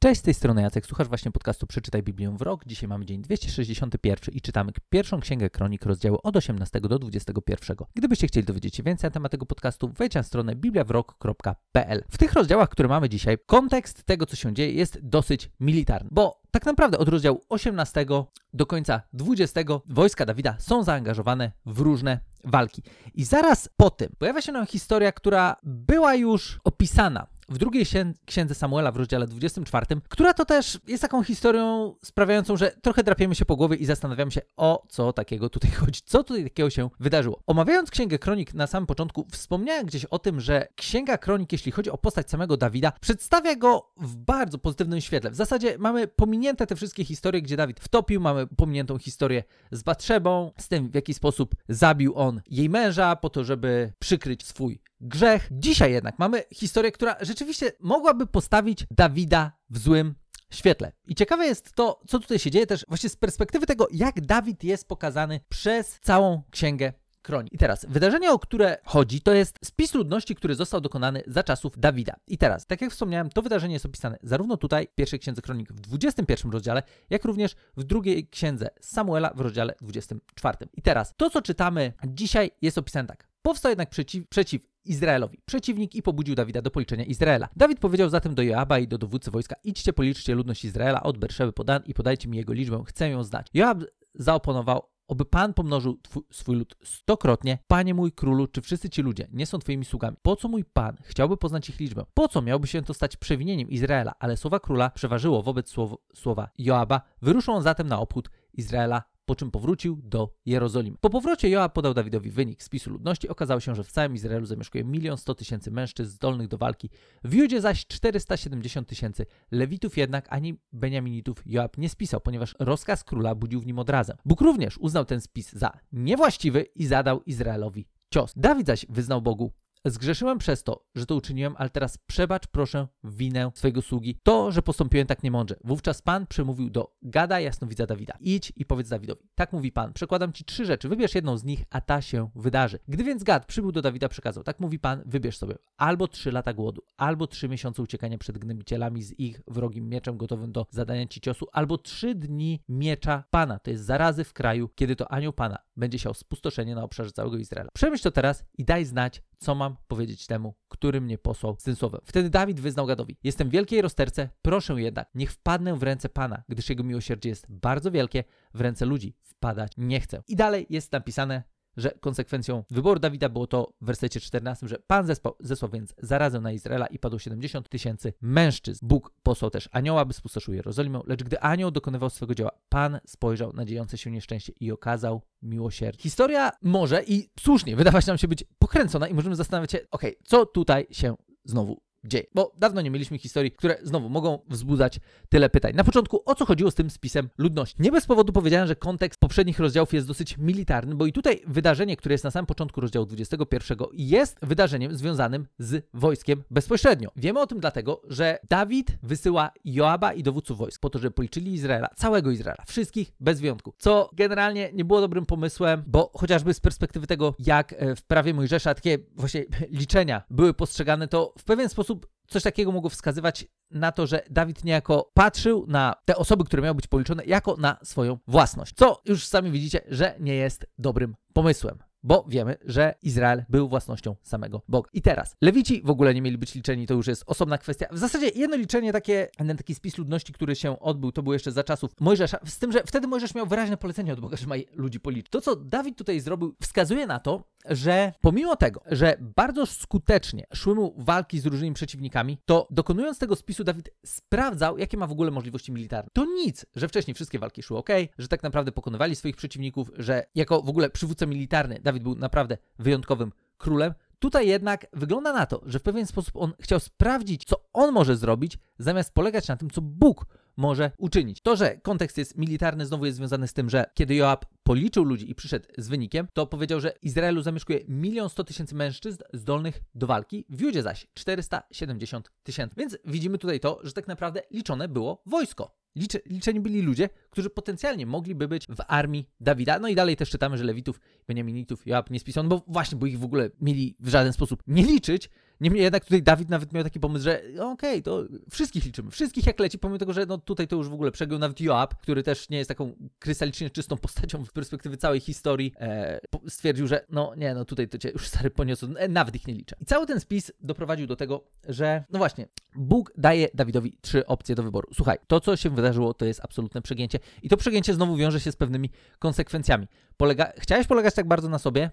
Cześć, z tej strony Jacek, słuchasz właśnie podcastu Przeczytaj Biblię w rok. Dzisiaj mamy dzień 261 i czytamy pierwszą księgę kronik, rozdziału od 18 do 21. Gdybyście chcieli dowiedzieć się więcej na temat tego podcastu, wejdź na stronę bibliawrok.pl. W tych rozdziałach, które mamy dzisiaj, kontekst tego, co się dzieje, jest dosyć militarny, bo tak naprawdę od rozdziału 18 do końca 20 wojska Dawida są zaangażowane w różne walki. I zaraz po tym pojawia się nam historia, która była już opisana w drugiej księdze Samuela w rozdziale 24, która to też jest taką historią sprawiającą, że trochę drapiemy się po głowie i zastanawiamy się, o co takiego tutaj chodzi, co tutaj takiego się wydarzyło. Omawiając Księgę Kronik na samym początku, wspomniałem gdzieś o tym, że Księga Kronik, jeśli chodzi o postać samego Dawida, przedstawia go w bardzo pozytywnym świetle. W zasadzie mamy pominięte te wszystkie historie, gdzie Dawid wtopił, mamy pominiętą historię z Batrzebą, z tym w jaki sposób zabił on jej męża po to, żeby przykryć swój grzech. Dzisiaj jednak mamy historię, która rzeczywiście mogłaby postawić Dawida w złym świetle. I ciekawe jest to, co tutaj się dzieje też właśnie z perspektywy tego, jak Dawid jest pokazany przez całą księgę Kronik. I teraz, wydarzenie, o które chodzi, to jest spis ludności, który został dokonany za czasów Dawida. I teraz, tak jak wspomniałem, to wydarzenie jest opisane zarówno tutaj, w pierwszej księdze Kronik w 21 rozdziale, jak również w drugiej księdze Samuela w rozdziale 24. I teraz, to co czytamy dzisiaj jest opisane tak. Powstał jednak przeciw, przeciw Izraelowi przeciwnik i pobudził Dawida do policzenia Izraela. Dawid powiedział zatem do Joaba i do dowódcy wojska: Idźcie, policzcie ludność Izraela od Berszeby po Dan i podajcie mi jego liczbę, chcę ją znać. Joab zaoponował: Oby Pan pomnożył twój, swój lud stokrotnie. Panie mój królu, czy wszyscy ci ludzie nie są twoimi sługami? Po co mój Pan chciałby poznać ich liczbę? Po co miałby się to stać przewinieniem Izraela? Ale słowa króla przeważyło wobec słow, słowa Joaba. Wyruszą zatem na obchód Izraela po czym powrócił do Jerozolimy. Po powrocie Joab podał Dawidowi wynik spisu ludności. Okazało się, że w całym Izraelu zamieszkuje 1 100 tysięcy mężczyzn zdolnych do walki, w Judzie zaś 470 tysięcy. Lewitów jednak ani Beniaminitów Joab nie spisał, ponieważ rozkaz króla budził w nim odrazę. Bóg również uznał ten spis za niewłaściwy i zadał Izraelowi cios. Dawid zaś wyznał Bogu Zgrzeszyłem przez to, że to uczyniłem, ale teraz przebacz proszę winę swojego sługi, to, że postąpiłem tak niemądrze. Wówczas Pan przemówił do Gada jasnowidza Dawida. Idź i powiedz Dawidowi. Tak mówi Pan, przekładam Ci trzy rzeczy, wybierz jedną z nich, a ta się wydarzy. Gdy więc Gad przybył do Dawida, przekazał. Tak mówi Pan, wybierz sobie albo trzy lata głodu, albo trzy miesiące uciekania przed gnębicielami z ich wrogim mieczem gotowym do zadania Ci ciosu, albo trzy dni miecza Pana. To jest zarazy w kraju, kiedy to anioł Pana będzie siał spustoszenie na obszarze całego Izraela. Przemyśl to teraz i daj znać, co mam powiedzieć temu, który mnie posłał z tym słowem. Wtedy Dawid wyznał Gadowi: Jestem w wielkiej rozterce, proszę jednak, niech wpadnę w ręce Pana, gdyż jego miłosierdzie jest bardzo wielkie, w ręce ludzi wpadać nie chcę. I dalej jest napisane, że konsekwencją wyboru Dawida było to w wersecie 14, że Pan zesłał, zesłał więc zarazę na Izraela i padło 70 tysięcy mężczyzn. Bóg posłał też anioła, by spustoszył Jerozolimę, lecz gdy anioł dokonywał swego dzieła, Pan spojrzał na dziejące się nieszczęście i okazał miłosierdzie. Historia może i słusznie wydawać nam się być pokręcona i możemy zastanawiać się, okej, okay, co tutaj się znowu dzieje. Bo dawno nie mieliśmy historii, które znowu mogą wzbudzać tyle pytań. Na początku, o co chodziło z tym spisem ludności? Nie bez powodu powiedziałem, że kontekst poprzednich rozdziałów jest dosyć militarny, bo i tutaj wydarzenie, które jest na samym początku rozdziału 21, jest wydarzeniem związanym z wojskiem bezpośrednio. Wiemy o tym dlatego, że Dawid wysyła Joaba i dowódców wojsk po to, żeby policzyli Izraela, całego Izraela, wszystkich bez wyjątku, co generalnie nie było dobrym pomysłem, bo chociażby z perspektywy tego, jak e, w prawie Mojżesza takie właśnie liczenia były postrzegane, to w pewien sposób coś takiego mogło wskazywać na to, że Dawid niejako patrzył na te osoby, które miały być policzone, jako na swoją własność. Co już sami widzicie, że nie jest dobrym pomysłem bo wiemy, że Izrael był własnością samego Boga. I teraz, Lewici w ogóle nie mieli być liczeni, to już jest osobna kwestia. W zasadzie jedno liczenie, takie, ten taki spis ludności, który się odbył, to był jeszcze za czasów Mojżesza, z tym, że wtedy Mojżesz miał wyraźne polecenie od Boga, że ma ludzi policzyć. To, co Dawid tutaj zrobił, wskazuje na to, że pomimo tego, że bardzo skutecznie szły mu walki z różnymi przeciwnikami, to dokonując tego spisu, Dawid sprawdzał, jakie ma w ogóle możliwości militarne. To nic, że wcześniej wszystkie walki szły ok, że tak naprawdę pokonywali swoich przeciwników, że jako w ogóle przywódca militarny Dawid był naprawdę wyjątkowym królem. Tutaj jednak wygląda na to, że w pewien sposób on chciał sprawdzić, co on może zrobić, zamiast polegać na tym, co Bóg może uczynić. To, że kontekst jest militarny, znowu jest związany z tym, że kiedy Joab policzył ludzi i przyszedł z wynikiem, to powiedział, że Izraelu zamieszkuje 1 100 tysięcy mężczyzn zdolnych do walki, w Judzie zaś 470 tysięcy. Więc widzimy tutaj to, że tak naprawdę liczone było wojsko. Liczeni byli ludzie, którzy potencjalnie mogliby być w armii Dawida. No i dalej też czytamy, że Lewitów, Beniaminitów, Joab nie spisano, bo właśnie, bo ich w ogóle mieli w żaden sposób nie liczyć, Niemniej jednak tutaj Dawid nawet miał taki pomysł, że okej, okay, to wszystkich liczymy, wszystkich jak leci, pomimo tego, że no tutaj to już w ogóle przegiął nawet Joab, który też nie jest taką krystalicznie czystą postacią z perspektywy całej historii, e, stwierdził, że no nie, no tutaj to cię już stary poniosło, e, nawet ich nie liczę. I cały ten spis doprowadził do tego, że no właśnie, Bóg daje Dawidowi trzy opcje do wyboru. Słuchaj, to co się wydarzyło, to jest absolutne przegięcie i to przegięcie znowu wiąże się z pewnymi konsekwencjami. Polega... Chciałeś polegać tak bardzo na sobie?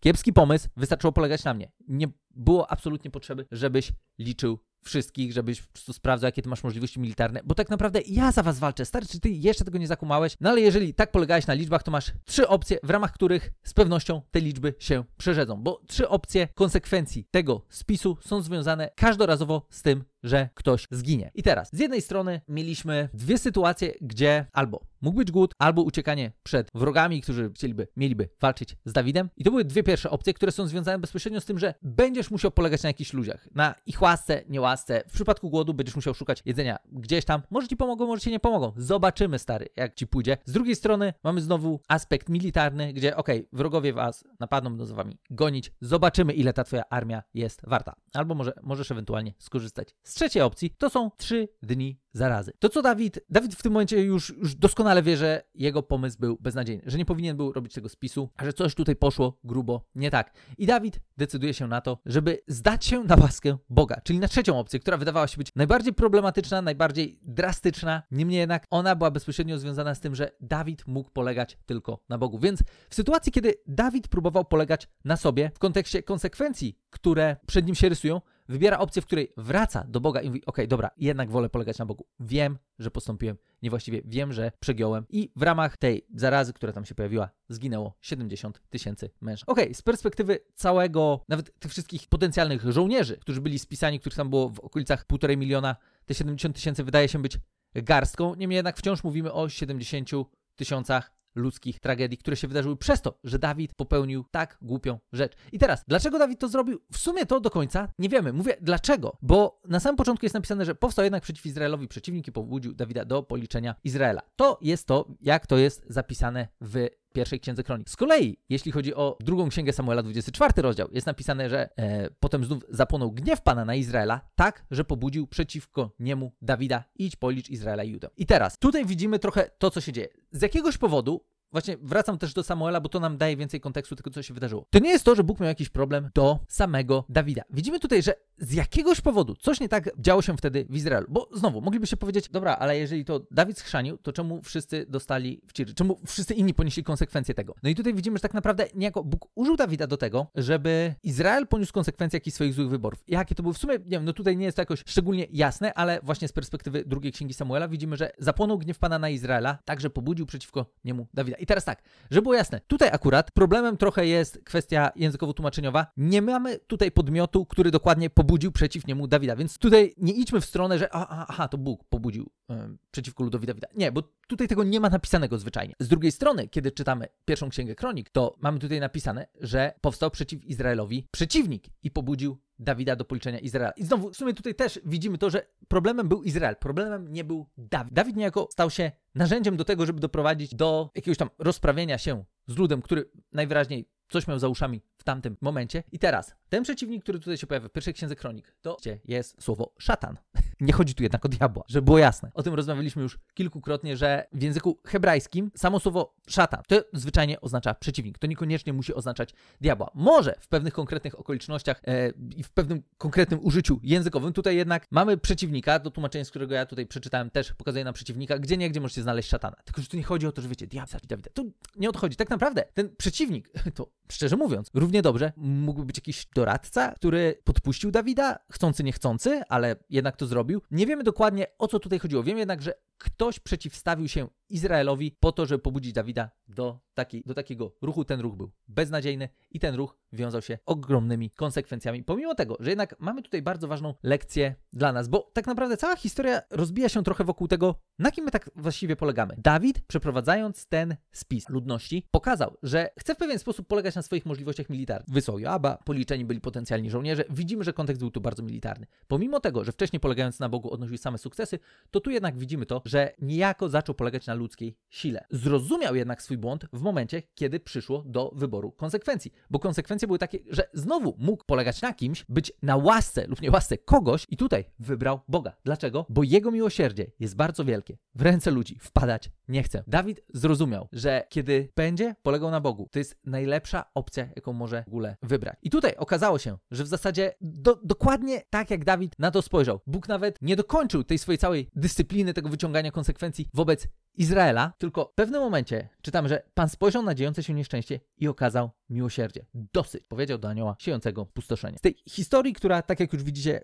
Kiepski pomysł, wystarczyło polegać na mnie. Nie było absolutnie potrzeby, żebyś liczył wszystkich, żebyś po prostu sprawdzał, jakie ty masz możliwości militarne, bo tak naprawdę ja za was walczę. Stary, czy ty jeszcze tego nie zakumałeś? No ale jeżeli tak polegałeś na liczbach, to masz trzy opcje, w ramach których z pewnością te liczby się przerzedzą, bo trzy opcje konsekwencji tego spisu są związane każdorazowo z tym, że ktoś zginie. I teraz, z jednej strony mieliśmy dwie sytuacje, gdzie albo mógł być głód, albo uciekanie przed wrogami, którzy chcieliby, mieliby walczyć z Dawidem. I to były dwie pierwsze opcje, które są związane bezpośrednio z tym, że będziesz musiał polegać na jakichś ludziach, na ich łasce, niełasce. W przypadku głodu będziesz musiał szukać jedzenia gdzieś tam. Może ci pomogą, może ci nie pomogą. Zobaczymy, stary, jak ci pójdzie. Z drugiej strony mamy znowu aspekt militarny, gdzie okej, okay, wrogowie was napadną, będą za wami gonić. Zobaczymy, ile ta twoja armia jest warta. Albo może możesz ewentualnie skorzystać z trzeciej opcji, to są trzy dni zarazy. To co Dawid, Dawid w tym momencie już, już doskonale wie, że jego pomysł był beznadziejny, że nie powinien był robić tego spisu, a że coś tutaj poszło grubo nie tak. I Dawid decyduje się na to, żeby zdać się na łaskę Boga, czyli na trzecią opcję, która wydawała się być najbardziej problematyczna, najbardziej drastyczna, niemniej jednak ona była bezpośrednio związana z tym, że Dawid mógł polegać tylko na Bogu. Więc w sytuacji, kiedy Dawid próbował polegać na sobie w kontekście konsekwencji, które przed nim się rysują, wybiera opcję, w której wraca do Boga i mówi: OK, dobra, jednak wolę polegać na Bogu. Wiem, że postąpiłem niewłaściwie, wiem, że przegiąłem. I w ramach tej zarazy, która tam się pojawiła, zginęło 70 tysięcy mężczyzn. OK, z perspektywy całego, nawet tych wszystkich potencjalnych żołnierzy, którzy byli spisani, których tam było w okolicach półtorej miliona, te 70 tysięcy wydaje się być garstką. Niemniej jednak wciąż mówimy o 70 tysiącach ludzkich tragedii, które się wydarzyły przez to, że Dawid popełnił tak głupią rzecz. I teraz, dlaczego Dawid to zrobił? W sumie to do końca nie wiemy. Mówię dlaczego, bo na samym początku jest napisane, że powstał jednak przeciw Izraelowi przeciwnik i pobudził Dawida do policzenia Izraela. To jest to, jak to jest zapisane w pierwszej księdze kronik. Z kolei, jeśli chodzi o drugą księgę Samuela, 24 rozdział, jest napisane, że e, potem znów zapłonął gniew Pana na Izraela, tak, że pobudził przeciwko niemu Dawida, idź policz Izraela i Judę. I teraz, tutaj widzimy trochę to, co się dzieje. Z jakiegoś powodu Właśnie wracam też do Samuela, bo to nam daje więcej kontekstu tego, co się wydarzyło. To nie jest to, że Bóg miał jakiś problem do samego Dawida. Widzimy tutaj, że z jakiegoś powodu coś nie tak działo się wtedy w Izraelu. Bo znowu, moglibyście powiedzieć, dobra, ale jeżeli to Dawid schrzanił, to czemu wszyscy dostali w ciry? Czemu wszyscy inni ponieśli konsekwencje tego? No i tutaj widzimy, że tak naprawdę niejako Bóg użył Dawida do tego, żeby Izrael poniósł konsekwencje jakichś swoich złych wyborów. Jakie to były w sumie, nie wiem, no tutaj nie jest to jakoś szczególnie jasne, ale właśnie z perspektywy drugiej księgi Samuela widzimy, że zapłonął gniew Pana na Izraela, także pobudził przeciwko niemu Dawida. I teraz tak, żeby było jasne, tutaj akurat problemem trochę jest kwestia językowo-tłumaczeniowa. Nie mamy tutaj podmiotu, który dokładnie pobudził przeciw niemu Dawida, więc tutaj nie idźmy w stronę, że aha, aha to Bóg pobudził yy, przeciwko ludowi Dawida. Nie, bo tutaj tego nie ma napisanego zwyczajnie. Z drugiej strony, kiedy czytamy pierwszą księgę kronik, to mamy tutaj napisane, że powstał przeciw Izraelowi przeciwnik i pobudził Dawida do policzenia Izraela. I znowu, w sumie tutaj też widzimy to, że problemem był Izrael, problemem nie był Dawid. Dawid niejako stał się narzędziem do tego, żeby doprowadzić do jakiegoś tam rozprawienia się z ludem, który najwyraźniej coś miał za uszami w tamtym momencie. I teraz, ten przeciwnik, który tutaj się pojawia w pierwszej księdze kronik, to jest słowo szatan. Nie chodzi tu jednak o diabła, żeby było jasne. O tym rozmawialiśmy już kilkukrotnie, że w języku hebrajskim samo słowo szatan to zwyczajnie oznacza przeciwnik. To niekoniecznie musi oznaczać diabła. Może w pewnych konkretnych okolicznościach e, i w pewnym konkretnym użyciu językowym tutaj jednak mamy przeciwnika, do tłumaczenia, z którego ja tutaj przeczytałem, też pokazuje nam przeciwnika, gdzie nie, gdzie możecie znaleźć szatana. Tylko, że tu nie chodzi o to, że wiecie, diabła, Dawida. Tu nie odchodzi. Tak naprawdę ten przeciwnik, to szczerze mówiąc, równie dobrze mógłby być jakiś doradca, który podpuścił Dawida, chcący, niechcący, ale jednak to zrobił. Nie wiemy dokładnie o co tutaj chodziło. Wiemy jednak, że ktoś przeciwstawił się Izraelowi po to, żeby pobudzić Dawida do, taki, do takiego ruchu. Ten ruch był beznadziejny i ten ruch wiązał się ogromnymi konsekwencjami. Pomimo tego, że jednak mamy tutaj bardzo ważną lekcję dla nas, bo tak naprawdę cała historia rozbija się trochę wokół tego, na kim my tak właściwie polegamy. Dawid, przeprowadzając ten spis ludności, pokazał, że chce w pewien sposób polegać na swoich możliwościach militarnych. Wysłał Joaba, policzeni byli potencjalni żołnierze. Widzimy, że kontekst był tu bardzo militarny. Pomimo tego, że wcześniej polegając na Bogu odnosił same sukcesy, to tu jednak widzimy to, że niejako zaczął polegać na ludzkiej sile. Zrozumiał jednak swój błąd w momencie, kiedy przyszło do wyboru konsekwencji, bo konsekwencje były takie, że znowu mógł polegać na kimś, być na łasce lub nie łasce kogoś i tutaj wybrał Boga. Dlaczego? Bo jego miłosierdzie jest bardzo wielkie. W ręce ludzi wpadać nie chce. Dawid zrozumiał, że kiedy będzie polegał na Bogu, to jest najlepsza opcja, jaką może w ogóle wybrać. I tutaj okazało się, że w zasadzie do, dokładnie tak jak Dawid na to spojrzał. Bóg nawet nie dokończył tej swojej całej dyscypliny, tego wyciągania konsekwencji wobec Izraela, tylko w pewnym momencie czytam, że Pan spojrzał na dziejące się nieszczęście i okazał miłosierdzie. Dosyć, powiedział do anioła siejącego pustoszenie. Z tej historii, która, tak jak już widzicie,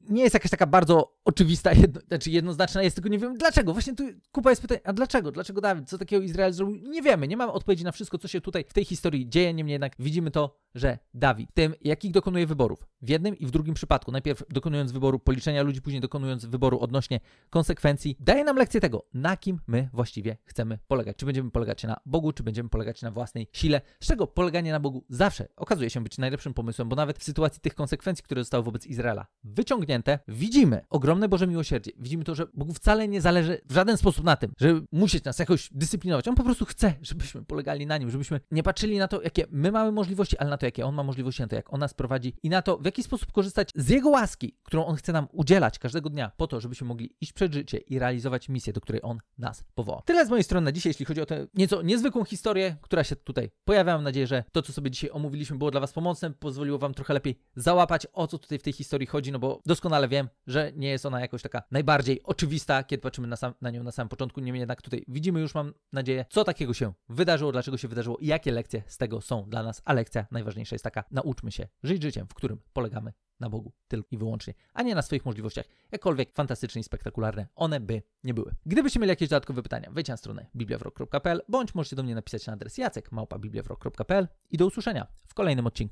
nie jest jakaś taka bardzo oczywista, jedno, znaczy jednoznaczna jest, tylko nie wiem dlaczego. Właśnie tu kupa jest pytań, a dlaczego? Dlaczego Dawid? Co takiego Izrael zrobił? Nie wiemy, nie mamy odpowiedzi na wszystko, co się tutaj w tej historii dzieje, niemniej jednak widzimy to, że Dawid, tym jakich dokonuje wyborów, w jednym i w drugim przypadku, najpierw dokonując wyboru policzenia ludzi, później dokonując wyboru odnośnie konsekwencji, daje nam lekcję tego, na kim my właściwie chcemy polegać. Czy będziemy polegać na Bogu, czy będziemy polegać na własnej sile, z czego poleganie na Bogu zawsze okazuje się być najlepszym pomysłem, bo nawet w sytuacji tych konsekwencji, które zostały wobec Izraela wyciągnięte, widzimy ogromne Boże miłosierdzie. Widzimy to, że Bogu wcale nie zależy w żaden sposób na tym, żeby musieć nas jakoś dyscyplinować. On po prostu chce, żebyśmy polegali na nim, żebyśmy nie patrzyli na to, jakie my mamy możliwości, ale na to, jakie on ma możliwości, na to, jak on nas prowadzi i na to, w jaki sposób korzystać z jego łaski, którą on chce nam udzielać każdego dnia, po to, żebyśmy mogli iść przed życie i realizować misję, do której on nas Tyle z mojej strony na dzisiaj, jeśli chodzi o tę nieco niezwykłą historię, która się tutaj pojawia. Mam nadzieję, że to, co sobie dzisiaj omówiliśmy, było dla Was pomocne, pozwoliło Wam trochę lepiej załapać, o co tutaj w tej historii chodzi, no bo doskonale wiem, że nie jest ona jakoś taka najbardziej oczywista, kiedy patrzymy na, sam, na nią na samym początku. Niemniej jednak tutaj widzimy już, mam nadzieję, co takiego się wydarzyło, dlaczego się wydarzyło i jakie lekcje z tego są dla nas. A lekcja najważniejsza jest taka: nauczmy się żyć życiem, w którym polegamy na Bogu tylko i wyłącznie, a nie na swoich możliwościach, jakkolwiek fantastyczne i spektakularne one by nie były. Gdybyście mieli jakieś dodatkowe pytania, wejdźcie na stronę bibliawrok.pl bądź możecie do mnie napisać na adres jacek i do usłyszenia w kolejnym odcinku.